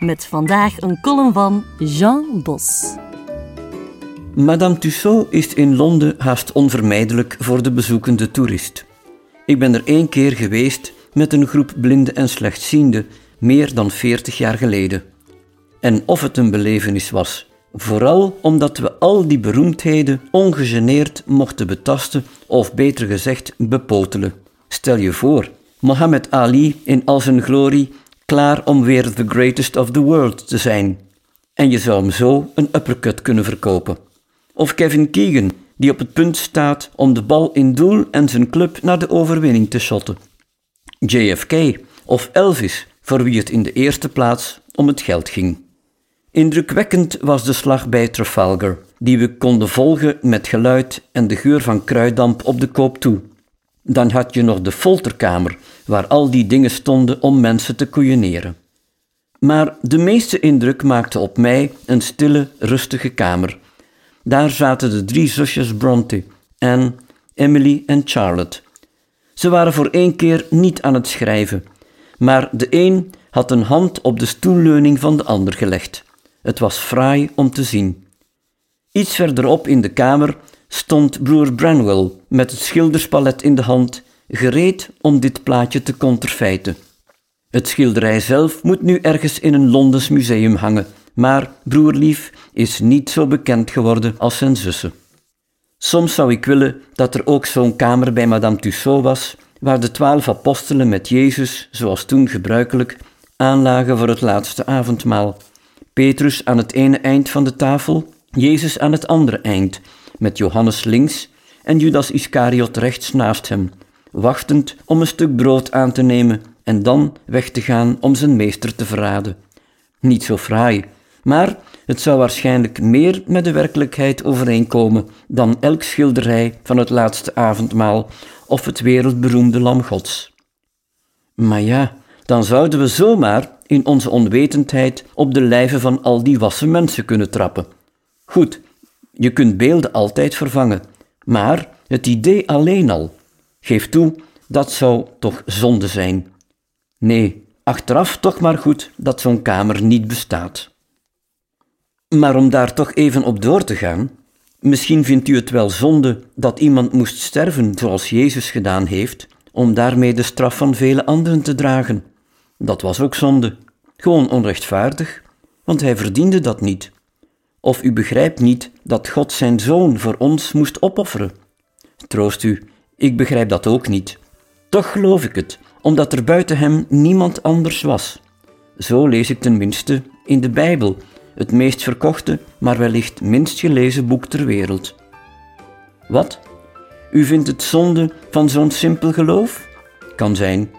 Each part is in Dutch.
Met vandaag een column van Jean Bos. Madame Tussaud is in Londen haast onvermijdelijk voor de bezoekende toerist. Ik ben er één keer geweest met een groep blinden en slechtzienden, meer dan veertig jaar geleden. En of het een belevenis was, vooral omdat we al die beroemdheden ongegeneerd mochten betasten, of beter gezegd bepotelen. Stel je voor, Mohammed Ali in al zijn glorie, klaar om weer the greatest of the world te zijn. En je zou hem zo een uppercut kunnen verkopen. Of Kevin Keegan, die op het punt staat om de bal in doel en zijn club naar de overwinning te shotten. JFK of Elvis, voor wie het in de eerste plaats om het geld ging. Indrukwekkend was de slag bij Trafalgar, die we konden volgen met geluid en de geur van kruiddamp op de koop toe. Dan had je nog de folterkamer, waar al die dingen stonden om mensen te koeieneren. Maar de meeste indruk maakte op mij een stille, rustige kamer. Daar zaten de drie zusjes Bronte, Anne, Emily en Charlotte. Ze waren voor één keer niet aan het schrijven, maar de een had een hand op de stoelleuning van de ander gelegd. Het was fraai om te zien. Iets verderop in de kamer stond broer Branwell met het schilderspalet in de hand, gereed om dit plaatje te conterfeiten. Het schilderij zelf moet nu ergens in een Londens museum hangen, maar broerlief is niet zo bekend geworden als zijn zussen. Soms zou ik willen dat er ook zo'n kamer bij Madame Tussaud was, waar de twaalf apostelen met Jezus, zoals toen gebruikelijk, aanlagen voor het laatste avondmaal. Petrus aan het ene eind van de tafel, Jezus aan het andere eind, met Johannes links en Judas Iscariot rechts naast hem, wachtend om een stuk brood aan te nemen en dan weg te gaan om zijn meester te verraden. Niet zo fraai, maar het zou waarschijnlijk meer met de werkelijkheid overeenkomen dan elk schilderij van het laatste avondmaal of het wereldberoemde Lam Gods. Maar ja, dan zouden we zomaar in onze onwetendheid op de lijven van al die wassen mensen kunnen trappen. Goed, je kunt beelden altijd vervangen, maar het idee alleen al, geef toe, dat zou toch zonde zijn. Nee, achteraf toch maar goed dat zo'n kamer niet bestaat. Maar om daar toch even op door te gaan, misschien vindt u het wel zonde dat iemand moest sterven zoals Jezus gedaan heeft, om daarmee de straf van vele anderen te dragen. Dat was ook zonde. Gewoon onrechtvaardig, want hij verdiende dat niet. Of u begrijpt niet dat God zijn zoon voor ons moest opofferen. Troost u, ik begrijp dat ook niet. Toch geloof ik het, omdat er buiten hem niemand anders was. Zo lees ik tenminste in de Bijbel, het meest verkochte, maar wellicht minst gelezen boek ter wereld. Wat? U vindt het zonde van zo'n simpel geloof? Kan zijn.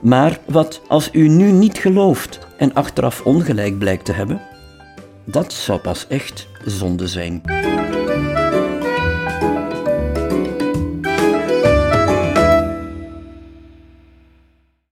Maar wat als u nu niet gelooft en achteraf ongelijk blijkt te hebben? Dat zou pas echt zonde zijn.